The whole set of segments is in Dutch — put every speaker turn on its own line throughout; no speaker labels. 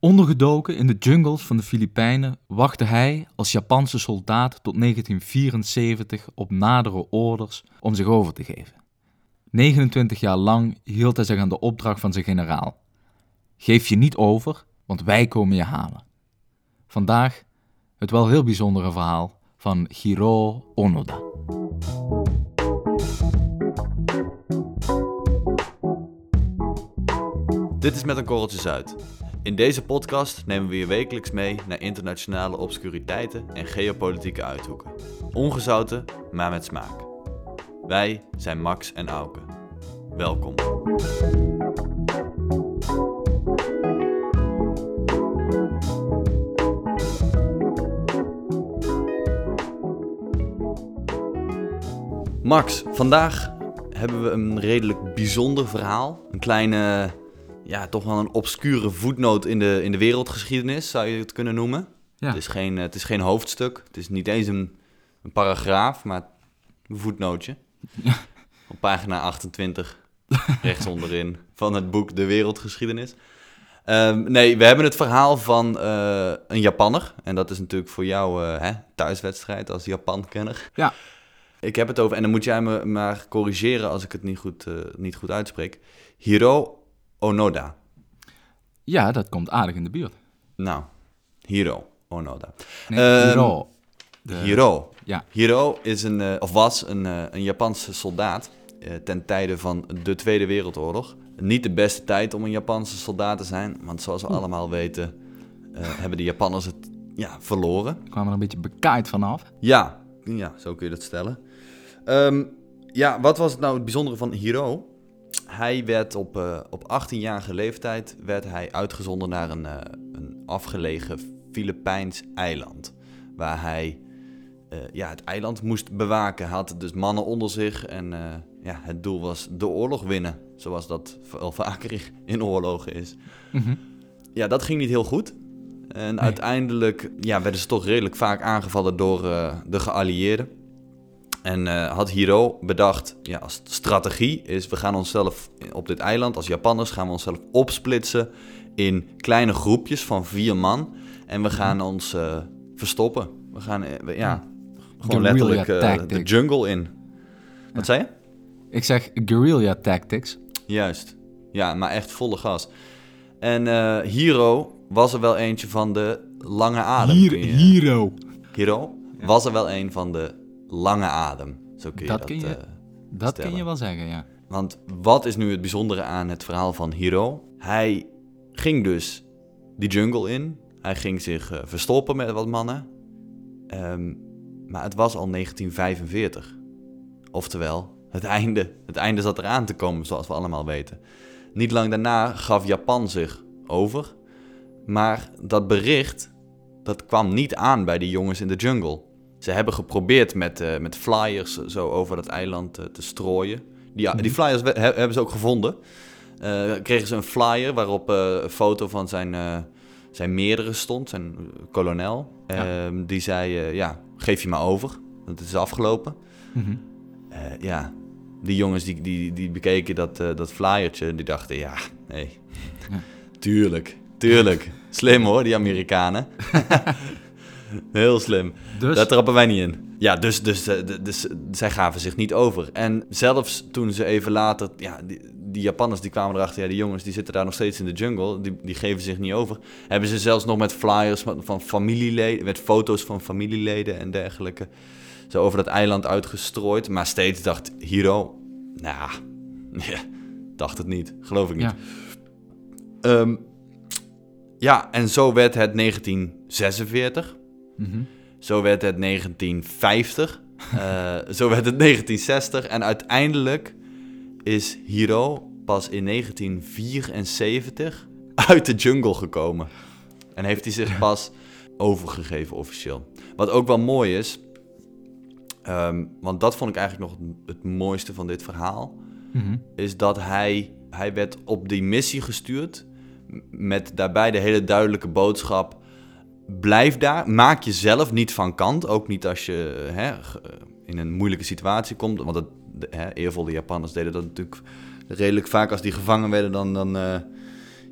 Ondergedoken in de jungles van de Filipijnen wachtte hij als Japanse soldaat tot 1974 op nadere orders om zich over te geven. 29 jaar lang hield hij zich aan de opdracht van zijn generaal. Geef je niet over, want wij komen je halen. Vandaag het wel heel bijzondere verhaal van Hiro Onoda.
Dit is Met een Korreltje Zuid. In deze podcast nemen we je wekelijks mee naar internationale obscuriteiten en geopolitieke uithoeken. Ongezouten, maar met smaak. Wij zijn Max en Auke. Welkom. Max, vandaag hebben we een redelijk bijzonder verhaal. Een kleine, ja, toch wel een obscure voetnoot in de, in de wereldgeschiedenis, zou je het kunnen noemen.
Ja.
Het, is geen, het is geen hoofdstuk, het is niet eens een, een paragraaf, maar een voetnootje. Op pagina 28, rechts onderin, van het boek De Wereldgeschiedenis. Ehm, nee, we hebben het verhaal van eh, een Japanner. En dat is natuurlijk voor jou eh, hè, thuiswedstrijd als Japan-kenner.
Ja.
Ik heb het over, en dan moet jij me maar corrigeren als ik het niet goed, eh, niet goed uitspreek. Hiro Onoda.
Ja, dat komt aardig in de buurt.
Nou, Hiro Onoda.
Nee,
Ehm,
Hiro. De-
Hiro.
Ja.
Hiro is een, eh, of was een, eh, een Japanse soldaat eh, ten tijde van de Tweede Wereldoorlog. Niet de beste tijd om een Japanse soldaat te zijn, want zoals we allemaal weten hebben de Japanners het ja, verloren.
kwam er een beetje bekaaid vanaf.
Ja, ja, zo kun je dat stellen. Ehm, ja, wat was het nou het bijzondere van Hiro? Hij werd op, eh, op 18-jarige leeftijd werd hij uitgezonden naar een, eh, een afgelegen Filipijns eiland. Waar hij eh, ja, het eiland moest bewaken. Hij had dus mannen onder zich en ja, het doel was de oorlog winnen. Zoals dat wel vaker in oorlogen is.
Mhm.
Ja, dat ging niet heel goed. En uiteindelijk ja, werden ze toch redelijk vaak aangevallen door de geallieerden. En eh, had Hiro bedacht, ja, als strategie is, we gaan onszelf op dit eiland, als Japanners, gaan we onszelf opsplitsen in kleine groepjes van vier man. En we gaan ons eh, verstoppen. We gaan, eh, ja, gewoon
Guerrilla
letterlijk de jungle in. Wat zei je?
Ik zeg guerrilla tactics.
Juist. Ja, maar echt volle gas. En Hiro was er wel eentje van de lange adem.
Hier, Hiro.
Hiro was er wel een van de lange adem. Zo kun je
Dat
dat,
kun je-
eh,
Dat kun je wel zeggen, ja.
Want wat is nu het bijzondere aan het verhaal van Hiro? Hij ging dus die jungle in. Hij ging zich eh, verstoppen met wat mannen. Ehm, maar het was al 1945. Oftewel, het einde, het einde zat eraan te komen, zoals we allemaal weten. Niet lang daarna gaf Japan zich over. Maar dat bericht, dat kwam niet aan bij die jongens in de jungle. Ze hebben geprobeerd met, eh, met flyers zo over dat eiland eh, te strooien. Die, die flyers we- he- hebben ze ook gevonden. Eh, kregen ze een flyer waarop een foto van zijn, zijn meerdere stond, zijn kolonel.
Ja.
Ehm, die zei, ja, geef je maar over, want het is afgelopen.
Mhm.
Ja, die jongens die, die, die bekeken dat, dat flyertje en die dachten, ja, nee,
Ja.
tuurlijk, tuurlijk. Slim hoor, die Amerikanen. Heel slim.
Dus,
Daar trappen wij niet in. Ja, dus, dus, eh, dus zij gaven zich niet over. En zelfs toen ze even later, ja, die, die Japanners die kwamen erachter, ja, die jongens die zitten daar nog steeds in de jungle, die, die geven zich niet over. Hebben ze zelfs nog met flyers van, van familieleden, met foto's van familieleden en dergelijke, zo over dat eiland uitgestrooid. Maar steeds dacht Hiro, nou, dacht het niet, geloof ik niet.
ja.
Ehm, ja, en zo werd het 1946.
Mhm.
Zo werd het 1950. eh, zo werd het 1960. En uiteindelijk is Hiro pas in 1974 uit de jungle gekomen. En heeft hij zich pas overgegeven officieel. Wat ook wel mooi is, ehm, want dat vond ik eigenlijk nog het mooiste van dit verhaal
Mhm.
is dat hij, hij werd op die missie gestuurd met daarbij de hele duidelijke boodschap: blijf daar, maak jezelf niet van kant, ook niet als je hè, ge- in een moeilijke situatie komt, want het, de, hè, eervolle Japanners deden dat natuurlijk redelijk vaak als die gevangen werden, dan, dan, eh,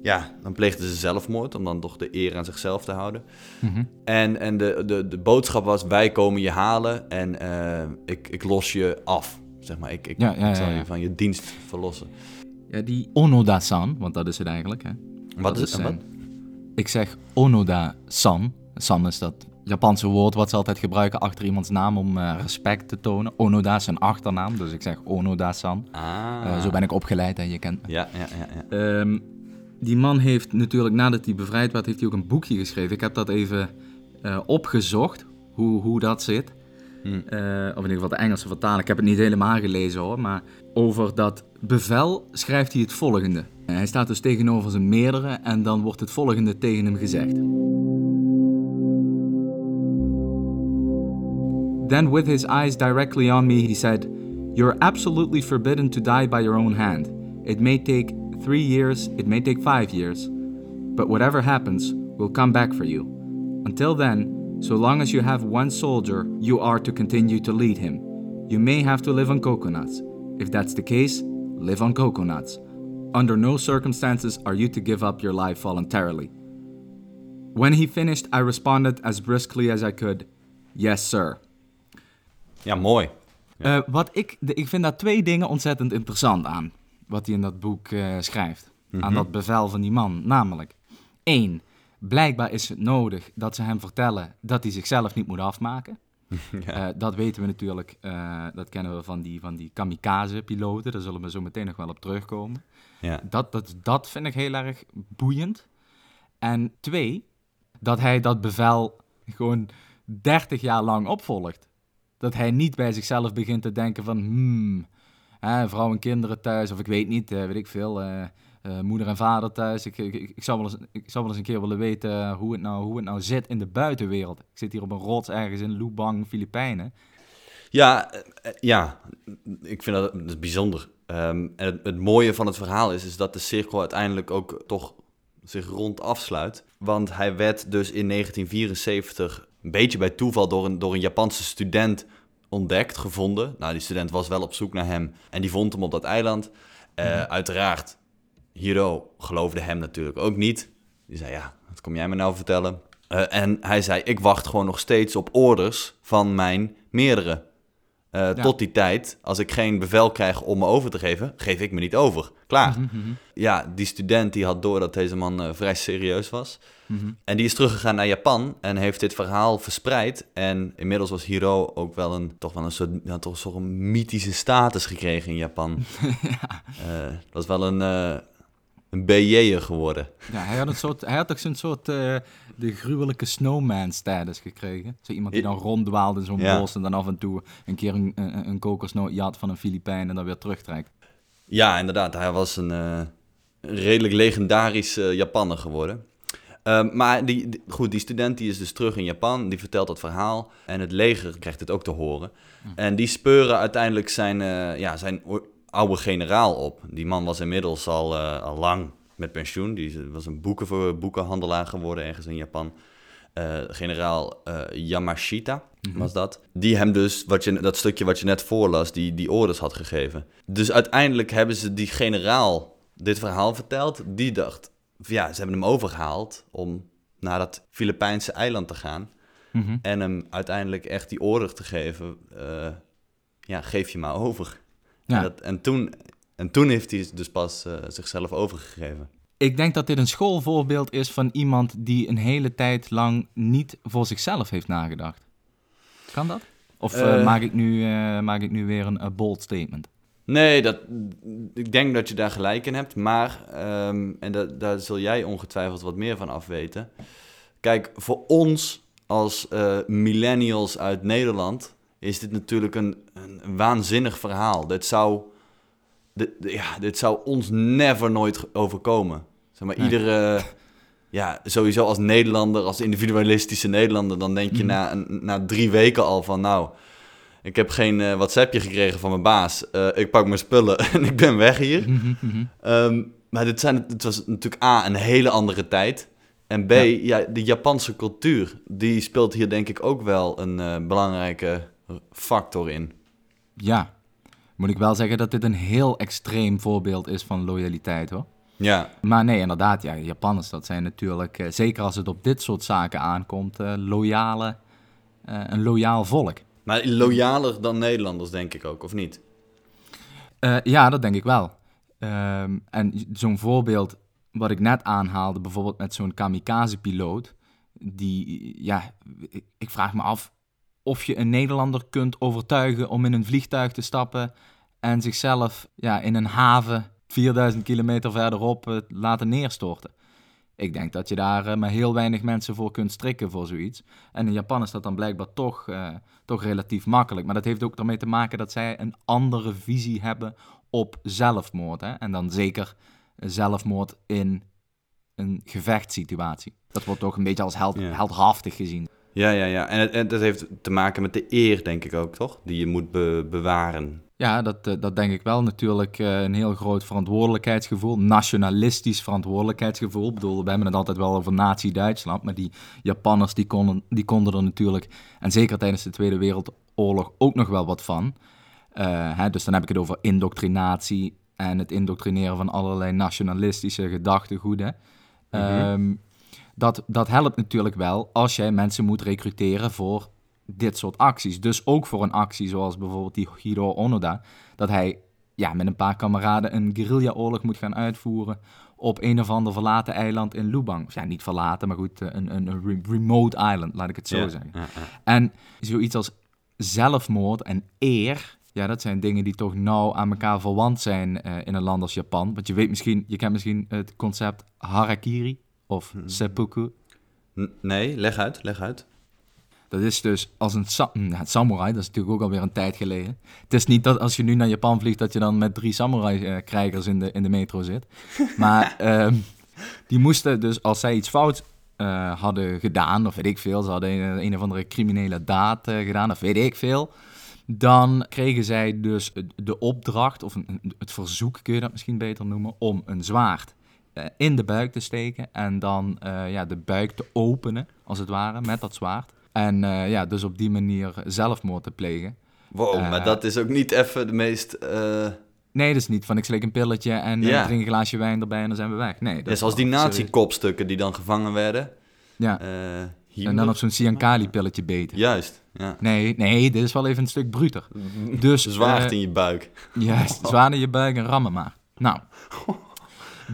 ja, dan pleegden ze zelfmoord om dan toch de eer aan zichzelf te houden.
Mhm.
En, en de, de, de boodschap was, wij komen je halen en eh, ik, ik los je af. Zeg maar, ik, ik,
Ja, ja,
ik zal je van je dienst verlossen.
Ja, die Onoda-san, want dat is het eigenlijk, hè?
Wat
Dat
is het?
zijn- Ik zeg Onoda-san. San is dat Japanse woord wat ze altijd gebruiken achter iemands naam om eh, respect te tonen. Onoda is zijn achternaam, dus ik zeg Onoda-san.
Ah.
Eh, zo ben ik opgeleid en je kent me.
Ja, ja, ja. ja.
Ehm, die man heeft natuurlijk, nadat hij bevrijd werd, heeft hij ook een boekje geschreven. Ik heb dat even eh, opgezocht, hoe, hoe dat zit.
Hm.
Eh, of in ieder geval de Engelse vertaling. Ik heb het niet helemaal gelezen hoor, maar over dat bevel schrijft hij het volgende. Hij staat dus tegenover zijn meerdere en dan wordt het volgende tegen hem gezegd. Then, with his eyes directly on me, he said, You're absolutely forbidden to die by your own hand. It may take three years, it may take five years, but whatever happens will come back for you. Until then, so long as you have one soldier, you are to continue to lead him. You may have to live on coconuts. If that's the case, live on coconuts. Under no circumstances are you to give up your life voluntarily. When he finished, I responded as briskly as I could, Yes, sir.
ja, mooi.
Eh, wat ik, de, ik vind daar twee dingen ontzettend interessant aan. Wat hij in dat boek eh, schrijft. Aan dat bevel van die man. Namelijk, één, blijkbaar is het nodig dat ze hem vertellen dat hij zichzelf niet moet afmaken. Eh, dat weten we natuurlijk, eh, dat kennen we van die, van die kamikaze-piloten. Daar zullen we zo meteen nog wel op terugkomen.
Ja.
Dat, dat, dat vind ik heel erg boeiend. En twee, dat hij dat bevel gewoon 30 jaar lang opvolgt. Dat hij niet bij zichzelf begint te denken van, hmm, hè, vrouw en kinderen thuis, of ik weet niet, eh, weet ik veel, eh, moeder en vader thuis. Ik, ik, ik, zou wel eens, ik zou wel eens een keer willen weten hoe het, nou, hoe het nou zit in de buitenwereld. Ik zit hier op een rots ergens in Lubang, Filipijnen.
Ja, eh, eh, ja, ik vind dat, dat is bijzonder. Ehm, en het, het mooie van het verhaal is, is dat de cirkel uiteindelijk ook toch zich rond afsluit. Want hij werd dus in 1974 een beetje bij toeval door een, door een Japanse student ontdekt, gevonden. Nou, die student was wel op zoek naar hem en die vond hem op dat eiland. Eh, Uiteraard, Hiro geloofde hem natuurlijk ook niet. Die zei, ja, wat kom jij me nou vertellen? Eh, en hij zei, ik wacht gewoon nog steeds op orders van mijn meerdere. Eh, Tot die tijd, als ik geen bevel krijg om me over te geven, geef ik me niet over. Klaar. Ja, die student die had door dat deze man eh, vrij serieus was. En die is teruggegaan naar Japan en heeft dit verhaal verspreid. En inmiddels was Hiro ook wel een, toch wel een soort, ja, toch een soort mythische status gekregen in Japan. Eh, dat was wel een, een BJ'er geworden.
Ja, hij had, een soort, hij had ook zo'n soort eh, de gruwelijke snowman-status gekregen. Zo iemand die dan ronddwaalt in zo'n
Ja.
bos en dan af en toe een keer een, een, een van een Filipijn en dan weer terugtrekt.
Ja, inderdaad. Hij was een, eh, redelijk legendarisch eh, Japanner geworden. Ehm, maar die, die- goed, die student die is dus terug in Japan. Die vertelt dat verhaal. En het leger krijgt het ook te horen. En die speuren uiteindelijk zijn, ja, zijn oude generaal op. Die man was inmiddels al, eh, al lang met pensioen. Die was een boeken, boekenhandelaar geworden ergens in Japan. Eh, generaal eh, Yamashita was dat. Die hem dus, wat je, dat stukje wat je net voorlas, die, die orders had gegeven. Dus uiteindelijk hebben ze die generaal dit verhaal verteld. Die dacht, ja, ze hebben hem overgehaald om naar dat Filipijnse eiland te gaan.
Mhm.
En hem uiteindelijk echt die order te geven. ja, geef je maar over.
Ja.
En, dat, en, toen, en toen heeft hij dus pas eh, zichzelf overgegeven.
Ik denk dat dit een schoolvoorbeeld is van iemand die een hele tijd lang niet voor zichzelf heeft nagedacht. Kan dat? Of eh,
Eh.
maak, ik nu, maak ik nu weer een bold statement?
Nee, dat, ik denk dat je daar gelijk in hebt. Maar, ehm, en da, daar zul jij ongetwijfeld wat meer van afweten. Kijk, voor ons als millennials uit Nederland is dit natuurlijk een, een waanzinnig verhaal. Dit zou, dit, ja, dit zou ons never nooit overkomen. Zeg maar,
Nee.
iedere, ja, sowieso als Nederlander, als individualistische Nederlander, dan denk je
Mhm.
na, na drie weken al van, nou, ik heb geen eh, WhatsAppje gekregen van mijn baas. Eh, ik pak mijn spullen en ik ben weg hier.
Mhm, mhm.
Ehm, maar dit zijn, het was natuurlijk A, een hele andere tijd. En B,
Ja.
ja. de Japanse cultuur, die speelt hier denk ik ook wel een eh, belangrijke factor in.
Ja, moet ik wel zeggen dat dit een heel extreem voorbeeld is van loyaliteit hoor.
Ja,
Maar nee, inderdaad, ja, Japanners, dat zijn natuurlijk, eh, zeker als het op dit soort zaken aankomt, eh, loyale, eh, een loyaal volk.
maar loyaler dan Nederlanders, denk ik ook, of niet?
Ja, dat denk ik wel. Ehm, en zo'n voorbeeld wat ik net aanhaalde, bijvoorbeeld met zo'n kamikaze-piloot, die, ja, ik vraag me af of je een Nederlander kunt overtuigen om in een vliegtuig te stappen en zichzelf ja, in een haven 4000 kilometer verderop eh, laten neerstorten. Ik denk dat je daar eh, maar heel weinig mensen voor kunt strikken voor zoiets. En in Japan is dat dan blijkbaar toch, eh, toch relatief makkelijk. Maar dat heeft ook ermee te maken dat zij een andere visie hebben op zelfmoord. Hè? En dan zeker zelfmoord in een gevechtssituatie. Dat wordt toch een beetje als held, heldhaftig gezien.
Ja, ja, ja. En, het, en dat heeft te maken met de eer, denk ik ook, toch? Die je moet be- bewaren.
Ja, dat, eh, dat denk ik wel. Natuurlijk eh, een heel groot verantwoordelijkheidsgevoel. Nationalistisch verantwoordelijkheidsgevoel. Ik bedoel, we hebben het altijd wel over nazi-Duitsland. Maar die Japanners die konden, die konden er natuurlijk, en zeker tijdens de Tweede Wereldoorlog, ook nog wel wat van. Eh, hè, dus dan heb ik het over indoctrinatie en het indoctrineren van allerlei nationalistische gedachtegoeden. Ehm, dat, dat helpt natuurlijk wel als jij mensen moet recruteren voor dit soort acties. Dus ook voor een actie zoals bijvoorbeeld die Hiro Onoda. Dat hij ja, met een paar kameraden een guerrilla-oorlog moet gaan uitvoeren op een of ander verlaten eiland in Lubang. Of ja, niet verlaten, maar goed, eh, een, een, een re- remote island, laat ik het zo
Ja,
zeggen. En zoiets als zelfmoord en eer, ja, dat zijn dingen die toch nauw aan elkaar verwant zijn eh, in een land als Japan. Want je weet misschien, je kent misschien het concept harakiri of seppuku.
N- Nee, leg uit, leg uit.
Dat is dus als een sa- hm, ja, samurai, dat is natuurlijk ook alweer een tijd geleden. Het is niet dat als je nu naar Japan vliegt, dat je dan met drie samurai-krijgers in de, in de metro zit. Maar ehm, die moesten dus, als zij iets fout eh, hadden gedaan, of weet ik veel, ze hadden een, een of andere criminele daad eh, gedaan, of weet ik veel. Dan kregen zij dus de opdracht, of een- het verzoek kun je dat misschien beter noemen, om een zwaard eh, in de buik te steken en dan eh, ja, de buik te openen, als het ware, met dat zwaard. En eh, ja, dus op die manier zelfmoord te plegen.
Wow,
Eh,
maar dat is ook niet even de meest... eh,
Nee, dat is niet van ik slik een pilletje en eh,
Ja.
drink een glaasje wijn erbij en dan zijn we weg. Nee, dat is
zoals die
wel serieus.
nazi-kopstukken die dan gevangen werden.
Ja,
Eh, hier
en dan op zo'n Siankali-pilletje beten.
Juist, ja.
Nee, nee, dit is wel even een stuk bruter. Dus,
Zwaard
eh,
in je buik.
Juist, zwaar in je buik en rammen maar. Nou,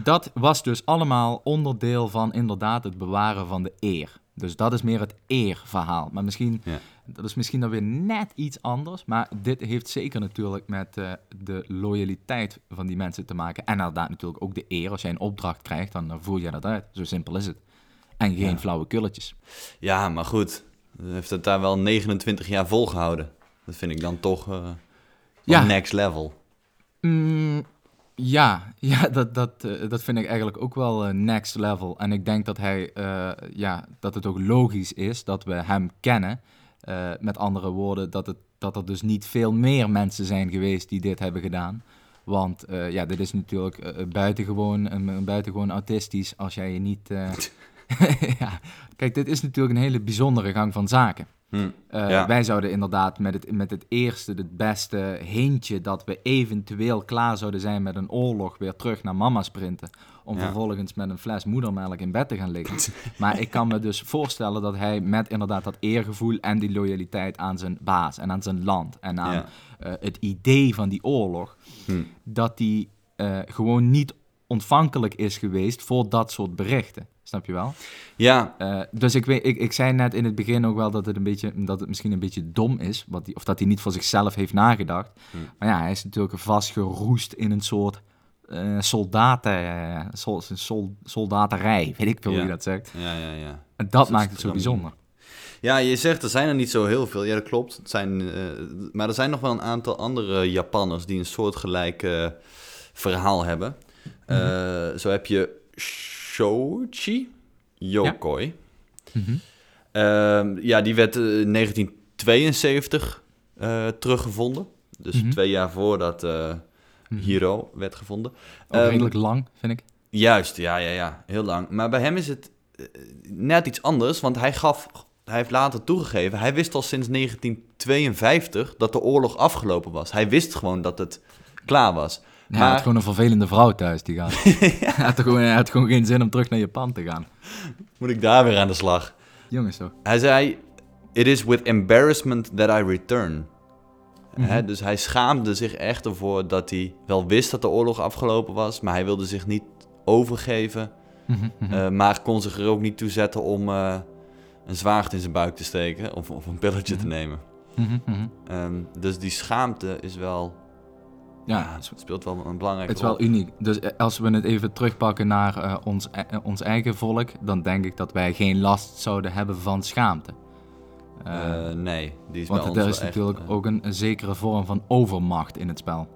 dat was dus allemaal onderdeel van inderdaad het bewaren van de eer. Dus dat is meer het eerverhaal. Maar misschien,
Ja.
dat is misschien dan weer net iets anders. Maar dit heeft zeker natuurlijk met eh, de loyaliteit van die mensen te maken. En inderdaad natuurlijk ook de eer. Als jij een opdracht krijgt, dan eh, voer je dat uit. Zo simpel is het. En geen
Ja.
flauwe kulletjes.
Ja, maar goed. Heeft het daar wel 29 jaar volgehouden. Dat vind ik dan toch eh,
Ja.
next level.
Mm, ja, ja dat, dat, eh, dat vind ik eigenlijk ook wel eh, next level. En ik denk dat, hij, eh, ja, dat het ook logisch is dat we hem kennen. Met andere woorden, dat, het, dat er dus niet veel meer mensen zijn geweest die dit hebben gedaan. Want ja, dit is natuurlijk buitengewoon, een buitengewoon autistisch als jij je niet... ja. Kijk, dit is natuurlijk een hele bijzondere gang van zaken.
Hm.
Eh,
Ja.
Wij zouden inderdaad met het, met het eerste, het beste hintje dat we eventueel klaar zouden zijn met een oorlog weer terug naar mama sprinten. Om
Ja.
vervolgens met een fles moedermelk in bed te gaan liggen. maar ik kan me dus voorstellen dat hij met inderdaad dat eergevoel en die loyaliteit aan zijn baas en aan zijn land en aan
Ja.
eh, het idee van die oorlog,
Hm.
dat die eh, gewoon niet ontvankelijk is geweest voor dat soort berichten. Snap je wel?
Ja,
Eh, dus ik, weet, ik, ik zei net in het begin ook wel dat het, een beetje, dat het misschien een beetje dom is. Wat die, of dat hij niet voor zichzelf heeft nagedacht.
Hm.
Maar ja, hij is natuurlijk vastgeroest in een soort eh, soldaten, eh, sol, sol- soldaterij. Weet ik veel hoe je dat zegt.
ja, ja, ja.
En dat maakt het zo bijzonder.
Ja, je zegt er zijn er niet zo heel veel. Ja, dat klopt. Het zijn, maar er zijn nog wel een aantal andere Japanners die een soortgelijk eh, verhaal hebben. Eh, zo heb je Shoichi Yokoi.
Mhm.
Ehm, ja, die werd eh, in 1972 eh, teruggevonden. Dus
Mhm.
twee jaar voordat
Mhm.
Hiro werd gevonden.
Ook
Ehm,
redelijk lang, vind ik.
Juist, ja, ja, ja, heel lang. Maar bij hem is het net iets anders, want hij gaf, hij heeft later toegegeven, hij wist al sinds 1952 dat de oorlog afgelopen was. Hij wist gewoon dat het klaar was.
Hij
Maar-
had gewoon een vervelende vrouw thuis, die gaat. hij, had gewoon, hij had gewoon geen zin om terug naar Japan te gaan.
Moet ik daar weer aan de slag?
Jongens toch.
Hij zei: It is with embarrassment that I return.
Mhm.
Dus hij schaamde zich echt ervoor dat hij wel wist dat de oorlog afgelopen was, maar hij wilde zich niet overgeven.
Mhm, mhm.
eh, maar kon zich er ook niet toe zetten om eh, een zwaard in zijn buik te steken of, of een pilletje te nemen. Ehm, dus die schaamte is wel,
Ja,
het speelt wel een belangrijke
Het is wel
rol.
uniek. Dus eh, als we het even terugpakken naar eh, ons, eh, ons eigen volk, dan denk ik dat wij geen last zouden hebben van schaamte.
Nee, die is
want
bij
er is
echt,
natuurlijk ook een, een zekere vorm van overmacht in het spel.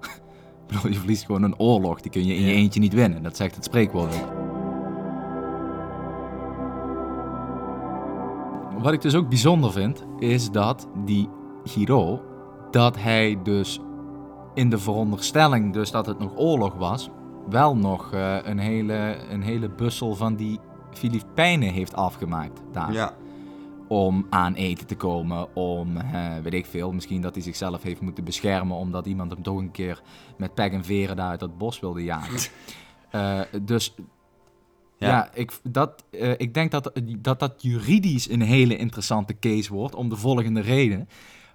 Ik bedoel, je verliest gewoon een oorlog, die kun je in je eentje niet winnen. Dat zegt het spreekwoord ook. Wat ik dus ook bijzonder vind, is dat die Hiro, dat hij dus in de veronderstelling dus dat het nog oorlog was, wel nog eh, een, hele, een hele bussel van die Filipijnen heeft afgemaakt daar.
Ja,
Om aan eten te komen, om, eh, weet ik veel, misschien dat hij zichzelf heeft moeten beschermen omdat iemand hem toch een keer met pek en veren daar uit dat bos wilde jagen. Eh, dus
Ja.
ja, ik, dat, ik denk dat, dat dat juridisch een hele interessante case wordt om de volgende reden.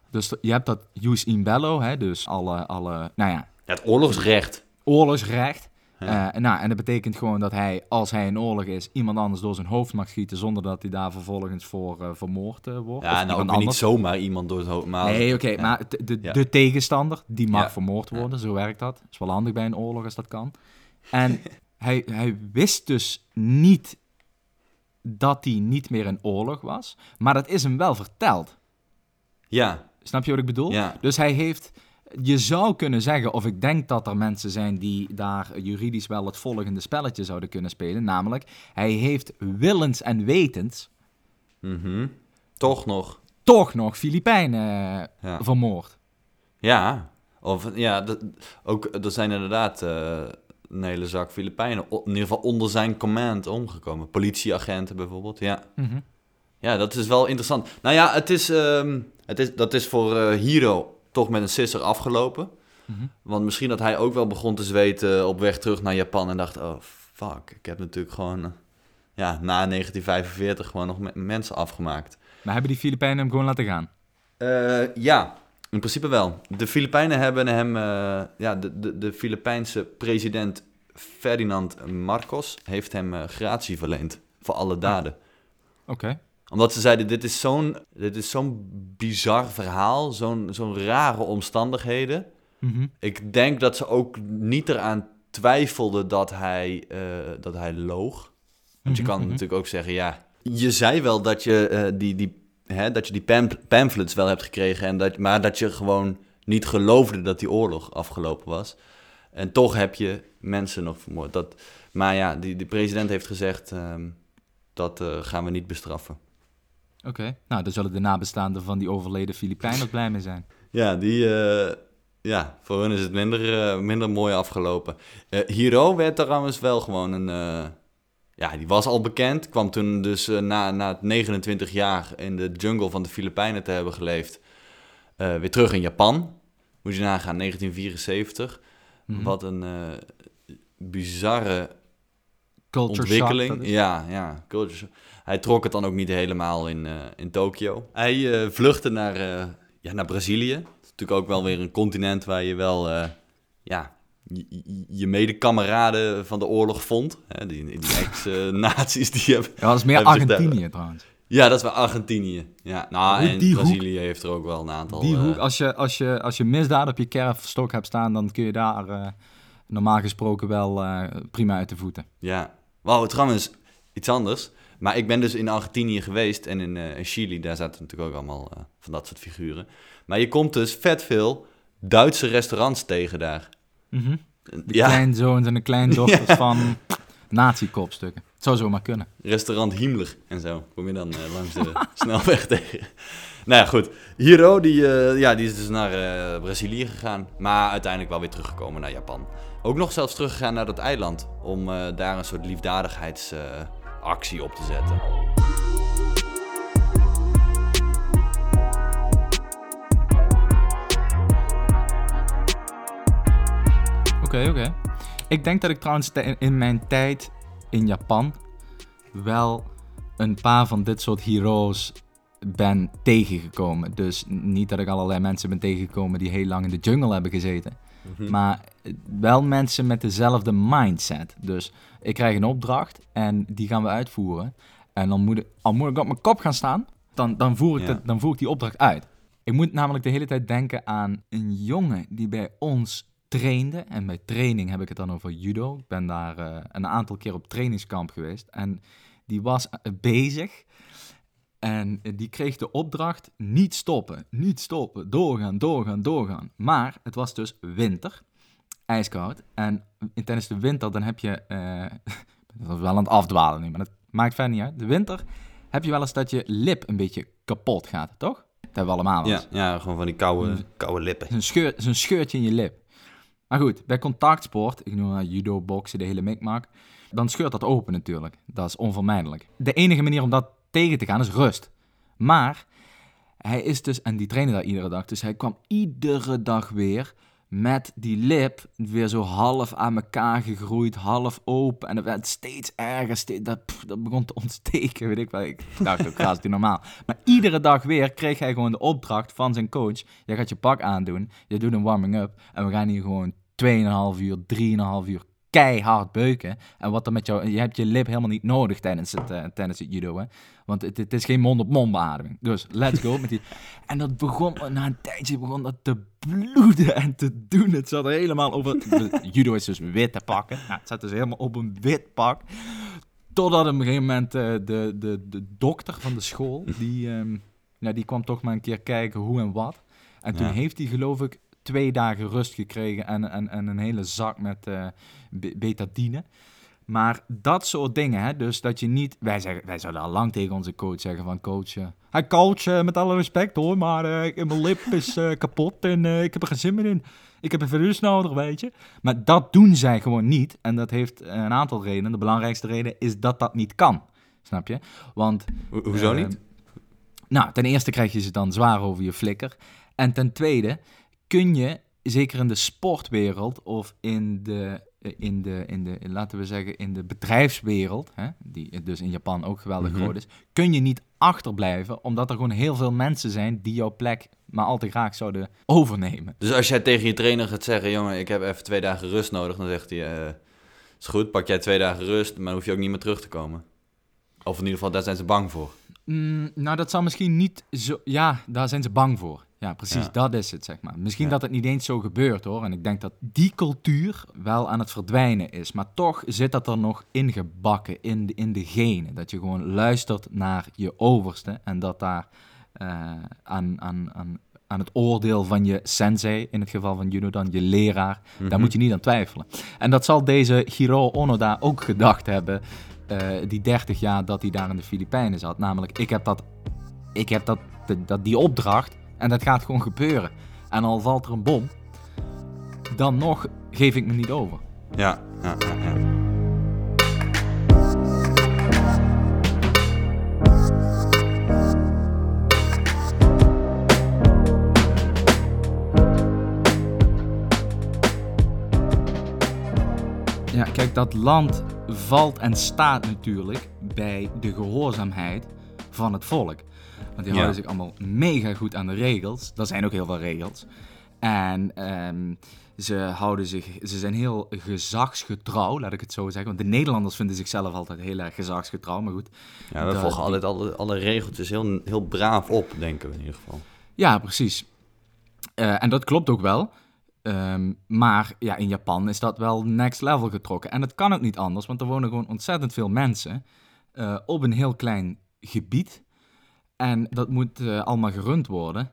Dus je hebt dat jus in bello, hè, dus alle, alle nou ja,
het oorlogsrecht.
oorlogsrecht.
Ja.
Eh, nou, en dat betekent gewoon dat hij, als hij in oorlog is, iemand anders door zijn hoofd mag schieten zonder dat hij daar vervolgens voor eh, vermoord eh, wordt.
Ja,
Of
nou ook niet zomaar iemand door het hoofd. Maar
Nee, oké,
ja.
maar de, de,
Ja.
tegenstander, die mag vermoord worden, zo werkt dat. is wel handig bij een oorlog als dat kan. En hij, hij wist dus niet dat hij niet meer in oorlog was, maar dat is hem wel verteld.
Ja,
Snap je wat ik bedoel?
ja.
Dus hij heeft, je zou kunnen zeggen, of ik denk dat er mensen zijn die daar juridisch wel het volgende spelletje zouden kunnen spelen, namelijk hij heeft willens en wetens
Mhm. Toch nog.
toch nog Filipijnen eh,
Ja.
vermoord.
Ja, of ja, ook er zijn inderdaad eh, een hele zak Filipijnen, in ieder geval onder zijn command omgekomen. Politieagenten bijvoorbeeld, ja.
Mhm.
Ja, dat is wel interessant. Nou ja, het is, ehm, het is, dat is voor eh, Hiro toch met een sisser afgelopen.
Mhm.
Want misschien dat hij ook wel begon te zweten op weg terug naar Japan en dacht, oh fuck, ik heb natuurlijk gewoon, eh, ja, na 1945 gewoon nog me- mensen afgemaakt.
Maar hebben die Filipijnen hem gewoon laten gaan?
Eh, ja, in principe wel. De Filipijnen hebben hem, eh, ja, de, de, de Filipijnse president Ferdinand Marcos heeft hem eh, gratie verleend voor alle daden.
Oké.
Omdat ze zeiden, dit is zo'n, dit is zo'n bizar verhaal, zo'n, zo'n rare omstandigheden.
Mhm.
Ik denk dat ze ook niet eraan twijfelden dat hij, eh, dat hij loog. Want je
Mhm,
kan
mhm.
natuurlijk ook zeggen, ja, je zei wel dat je eh, die, die, hè, dat je die pam- pamphlets wel hebt gekregen, en dat, maar dat je gewoon niet geloofde dat die oorlog afgelopen was. En toch heb je mensen nog vermoord. Dat, maar ja, die, die president heeft gezegd, ehm, dat eh, gaan we niet bestraffen.
Oké. Nou, daar zullen de nabestaanden van die overleden Filipijnen ook blij mee zijn.
Ja, die, eh, ja, voor hun is het minder, eh, minder mooi afgelopen. Eh Hiro werd trouwens wel gewoon een, ja, die was al bekend. Kwam toen dus na, na het 29 jaar in de jungle van de Filipijnen te hebben geleefd, weer terug in Japan. Moet je nagaan, 1974.
Mhm.
Wat een bizarre
Culture
ontwikkeling.
shock. dat is-
ja, ja. Culture. Hij trok het dan ook niet helemaal in, eh, in Tokio. Hij eh, vluchtte naar, eh, ja, naar Brazilië. Dat is natuurlijk ook wel weer een continent waar je wel ja, je, medekameraden van de oorlog vond. Hè, die die ex-nazi's die hebben...
Ja, dat is meer
daar-
Argentinië trouwens.
Ja, dat is wel Argentinië. Ja, nou,
Hoe
en
hoek-
Brazilië heeft er ook wel een aantal...
Die als je, als, je, als je misdaad op je kerfstok hebt staan, dan kun je daar normaal gesproken wel prima uit de voeten.
Ja. Wauw, trouwens, iets anders. Maar ik ben dus in Argentinië geweest en in eh, Chili. Daar zaten natuurlijk ook allemaal eh, van dat soort figuren. Maar je komt dus vet veel Duitse restaurants tegen daar.
Mhm. De
Ja,
kleinzoons en de kleindochters van nazi-kopstukken. Het zou zomaar kunnen.
restaurant Himmler en zo. Kom je dan eh, langs de snelweg tegen. Nou ja, goed. Hiro, die, ja, die is dus naar Brazilië gegaan. Maar uiteindelijk wel weer teruggekomen naar Japan. Ook nog zelfs teruggegaan naar dat eiland. Om daar een soort liefdadigheidsactie op te zetten.
Oké, Oké. Ik denk dat ik trouwens in mijn tijd in Japan wel een paar van dit soort heroes ben tegengekomen. Dus niet dat ik allerlei mensen ben tegengekomen die heel lang in de jungle hebben gezeten.
Hm.
Maar wel mensen met dezelfde mindset. Dus ik krijg een opdracht en die gaan we uitvoeren. En dan moet ik, al moet ik op mijn kop gaan staan, dan, dan, voer ik
Ja.
de- dan voer ik die opdracht uit. Ik moet namelijk de hele tijd denken aan een jongen die bij ons trainde. En bij training heb ik het dan over judo. Ik ben daar eh, een aantal keer op trainingskamp geweest. En die was eh, bezig. En eh, die kreeg de opdracht niet stoppen, niet stoppen, doorgaan, doorgaan, doorgaan. Maar het was dus winter, ijskoud. En tijdens de winter dan heb je, eh, dat is wel aan het afdwalen nu, maar dat maakt verder niet uit. De winter heb je wel eens dat je lip een beetje kapot gaat, toch? Dat hebben we allemaal
Ja,
eens.
ja, gewoon van die koude, koude lippen.
Zo'n scheur, scheurtje in je lip. Maar goed, bij contactsport, ik noem maar judo, boksen, de hele mikmak, dan scheurt dat open natuurlijk. Dat is onvermijdelijk. De enige manier om dat tegen te gaan is rust. Maar hij is dus, en die trainde daar iedere dag, dus hij kwam iedere dag weer met die lip weer zo half aan elkaar gegroeid, half open. En het werd steeds erger, steeds, dat, dat begon te ontsteken, weet ik wel. Ik dacht ook, gaat het normaal. Maar iedere dag weer kreeg hij gewoon de opdracht van zijn coach. Jij gaat je pak aandoen, je doet een warming-up en we gaan hier gewoon 2,5 uur, 3,5 uur keihard beuken. En wat dan met jou, je hebt je lip helemaal niet nodig tijdens het, eh, tijdens het judo, hè. Want het, het is geen mond-op-mond beademing. Dus let's go met die. En dat begon, na een tijdje begon dat te bloeden en te doen. Het zat er helemaal over. Judo is dus witte pakken. Nou, het zat dus helemaal op een wit pak. Totdat op een gegeven moment eh, de, de, de dokter van de school, die, ehm, ja, die kwam toch maar een keer kijken hoe en wat. En toen
Ja.
heeft hij geloof ik twee dagen rust gekregen en, en, en een hele zak met be- betadine. Maar dat soort dingen, hè, dus dat je niet... Wij, zeggen, wij zouden al lang tegen onze coach zeggen van... Coach, eh, hey coach, eh, met alle respect hoor, maar eh, mijn lip is kapot en ik heb er geen zin meer in. Ik heb even rust nodig, weet je. Maar dat doen zij gewoon niet. En dat heeft een aantal redenen. De belangrijkste reden is dat dat niet kan. Snap je? Want
Ho- hoezo niet?
nou, ten eerste krijg je ze dan zwaar over je flikker. En ten tweede kun je, zeker in de sportwereld of in de, eh, in de, in de laten we zeggen, in de bedrijfswereld, hè, die dus in Japan ook geweldig
Mhm.
groot is, kun je niet achterblijven, omdat er gewoon heel veel mensen zijn die jouw plek maar al te graag zouden overnemen.
Dus als jij tegen je trainer gaat zeggen, jongen, ik heb even twee dagen rust nodig, dan zegt hij, eh, is goed, pak jij twee dagen rust, maar dan hoef je ook niet meer terug te komen. Of in ieder geval, daar zijn ze bang voor.
Mm, nou, dat zal misschien niet zo. Ja, daar zijn ze bang voor. Ja, precies,
Ja.
dat is het, zeg maar. Misschien
Ja.
dat het niet eens zo gebeurt hoor. En ik denk dat die cultuur wel aan het verdwijnen is. Maar toch zit dat er nog ingebakken in de, in de genen. Dat je gewoon luistert naar je overste. En dat daar eh, aan, aan, aan, aan het oordeel van je sensei, in het geval van judo dan, je leraar,
Mhm.
daar moet je niet aan twijfelen. En dat zal deze Hiro Onoda ook gedacht hebben, eh, die 30 jaar dat hij daar in de Filipijnen zat. Namelijk, ik heb, dat, ik heb dat, dat, die opdracht en dat gaat gewoon gebeuren. En al valt er een bom, dan nog geef ik me niet over.
Ja, ja, ja, ja.
Ja, kijk, dat land valt en staat natuurlijk bij de gehoorzaamheid van het volk. Want die houden zich allemaal mega goed aan de regels. Er zijn ook heel veel regels. En ehm, ze, houden zich, ze zijn heel gezagsgetrouw, laat ik het zo zeggen. Want de Nederlanders vinden zichzelf altijd heel erg gezagsgetrouw, maar goed.
ja we
Dat-
volgen altijd alle, alle regeltjes heel, heel braaf op, denken we in ieder geval.
Ja, precies. Eh, en dat klopt ook wel. Ehm, maar ja, in Japan is dat wel next level getrokken. En het kan ook niet anders, want er wonen gewoon ontzettend veel mensen eh, op een heel klein gebied. En dat moet eh, allemaal gerund worden.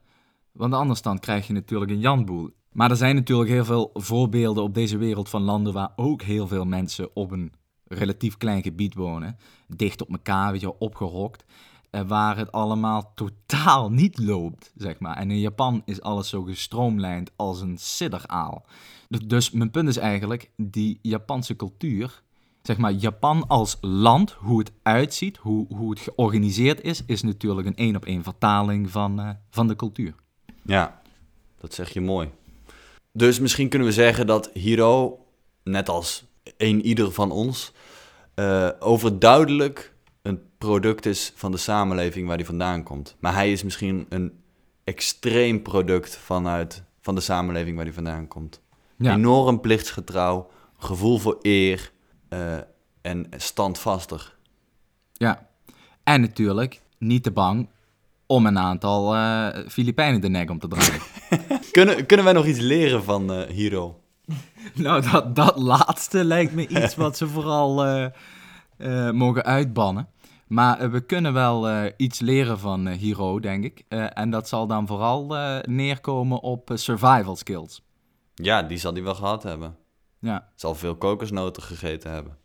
Want anders dan krijg je natuurlijk een janboel. Maar er zijn natuurlijk heel veel voorbeelden op deze wereld van landen waar ook heel veel mensen op een relatief klein gebied wonen. Dicht op elkaar, weet je, wel, opgehokt. eh, waar het allemaal totaal niet loopt, zeg maar. En in Japan is alles zo gestroomlijnd als een sidderaal. Dus- Dus mijn punt is eigenlijk, die Japanse cultuur, zeg maar, Japan als land, hoe het uitziet, hoe, hoe het georganiseerd is, is natuurlijk een één op één vertaling van, eh, van de cultuur.
Ja, dat zeg je mooi. Dus misschien kunnen we zeggen dat Hiro net als een ieder van ons, uh, overduidelijk een product is van de samenleving waar hij vandaan komt. Maar hij is misschien een extreem product vanuit van de samenleving waar hij vandaan komt. Enorm plichtsgetrouw, gevoel voor eer uh, en standvastig.
Ja, en natuurlijk niet te bang om een aantal uh, Filipijnen de nek om te draaien.
kunnen, kunnen wij nog iets leren van uh, Hiro?
nou, dat, dat laatste lijkt me iets wat ze vooral uh, mogen uitbannen. Maar we kunnen wel iets leren van Hiro, denk ik. en dat zal dan vooral neerkomen op survival skills.
Ja, die zal hij wel gehad hebben.
Ja.
Zal veel kokosnoten gegeten hebben.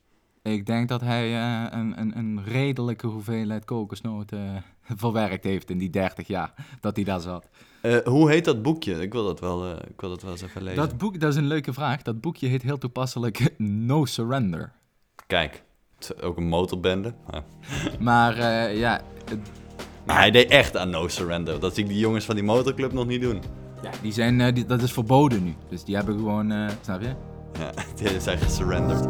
Ik denk dat hij uh, een, een, een, redelijke hoeveelheid kokosnoten uh, verwerkt heeft in die 30 jaar dat hij daar zat.
Uh, hoe heet dat boekje? Ik wil dat, wel, ik wil dat wel eens even lezen.
Dat boek, dat is een leuke vraag. Dat boekje heet heel toepasselijk No Surrender.
Kijk, ook een motorbende.
maar ja...
Maar hij deed echt aan No Surrender. Dat zie ik die jongens van die motorclub nog niet doen.
Ja, die zijn, die, dat is verboden nu. Dus die hebben gewoon, snap je?
Ja, die zijn gesurrenderd.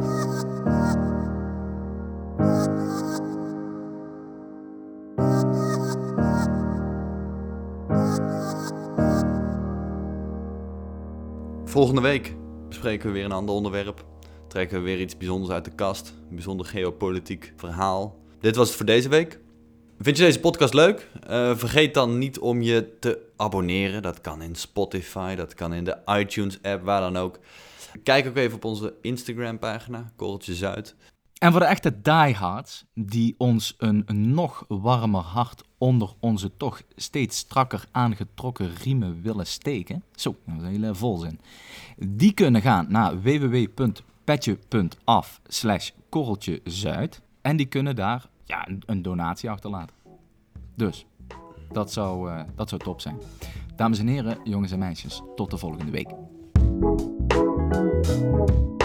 Volgende week bespreken we weer een ander onderwerp. Trekken we weer iets bijzonders uit de kast. Een bijzonder geopolitiek verhaal. Dit was het voor deze week. Vind je deze podcast leuk? Uh, vergeet dan niet om je te abonneren. Dat kan in Spotify, dat kan in de iTunes-app, waar dan ook. Kijk ook even op onze Instagram-pagina, Korreltje Zuid.
En voor de echte diehards die ons een nog warmer hart onder onze toch steeds strakker aangetrokken riemen willen steken. Zo, dat is een hele volzin. Die kunnen gaan naar www.petje.af slash korreltjezuid. En die kunnen daar ja, een, donatie achterlaten. Dus, dat zou, uh, dat zou top zijn. Dames en heren, jongens en meisjes, tot de volgende week. Thank you.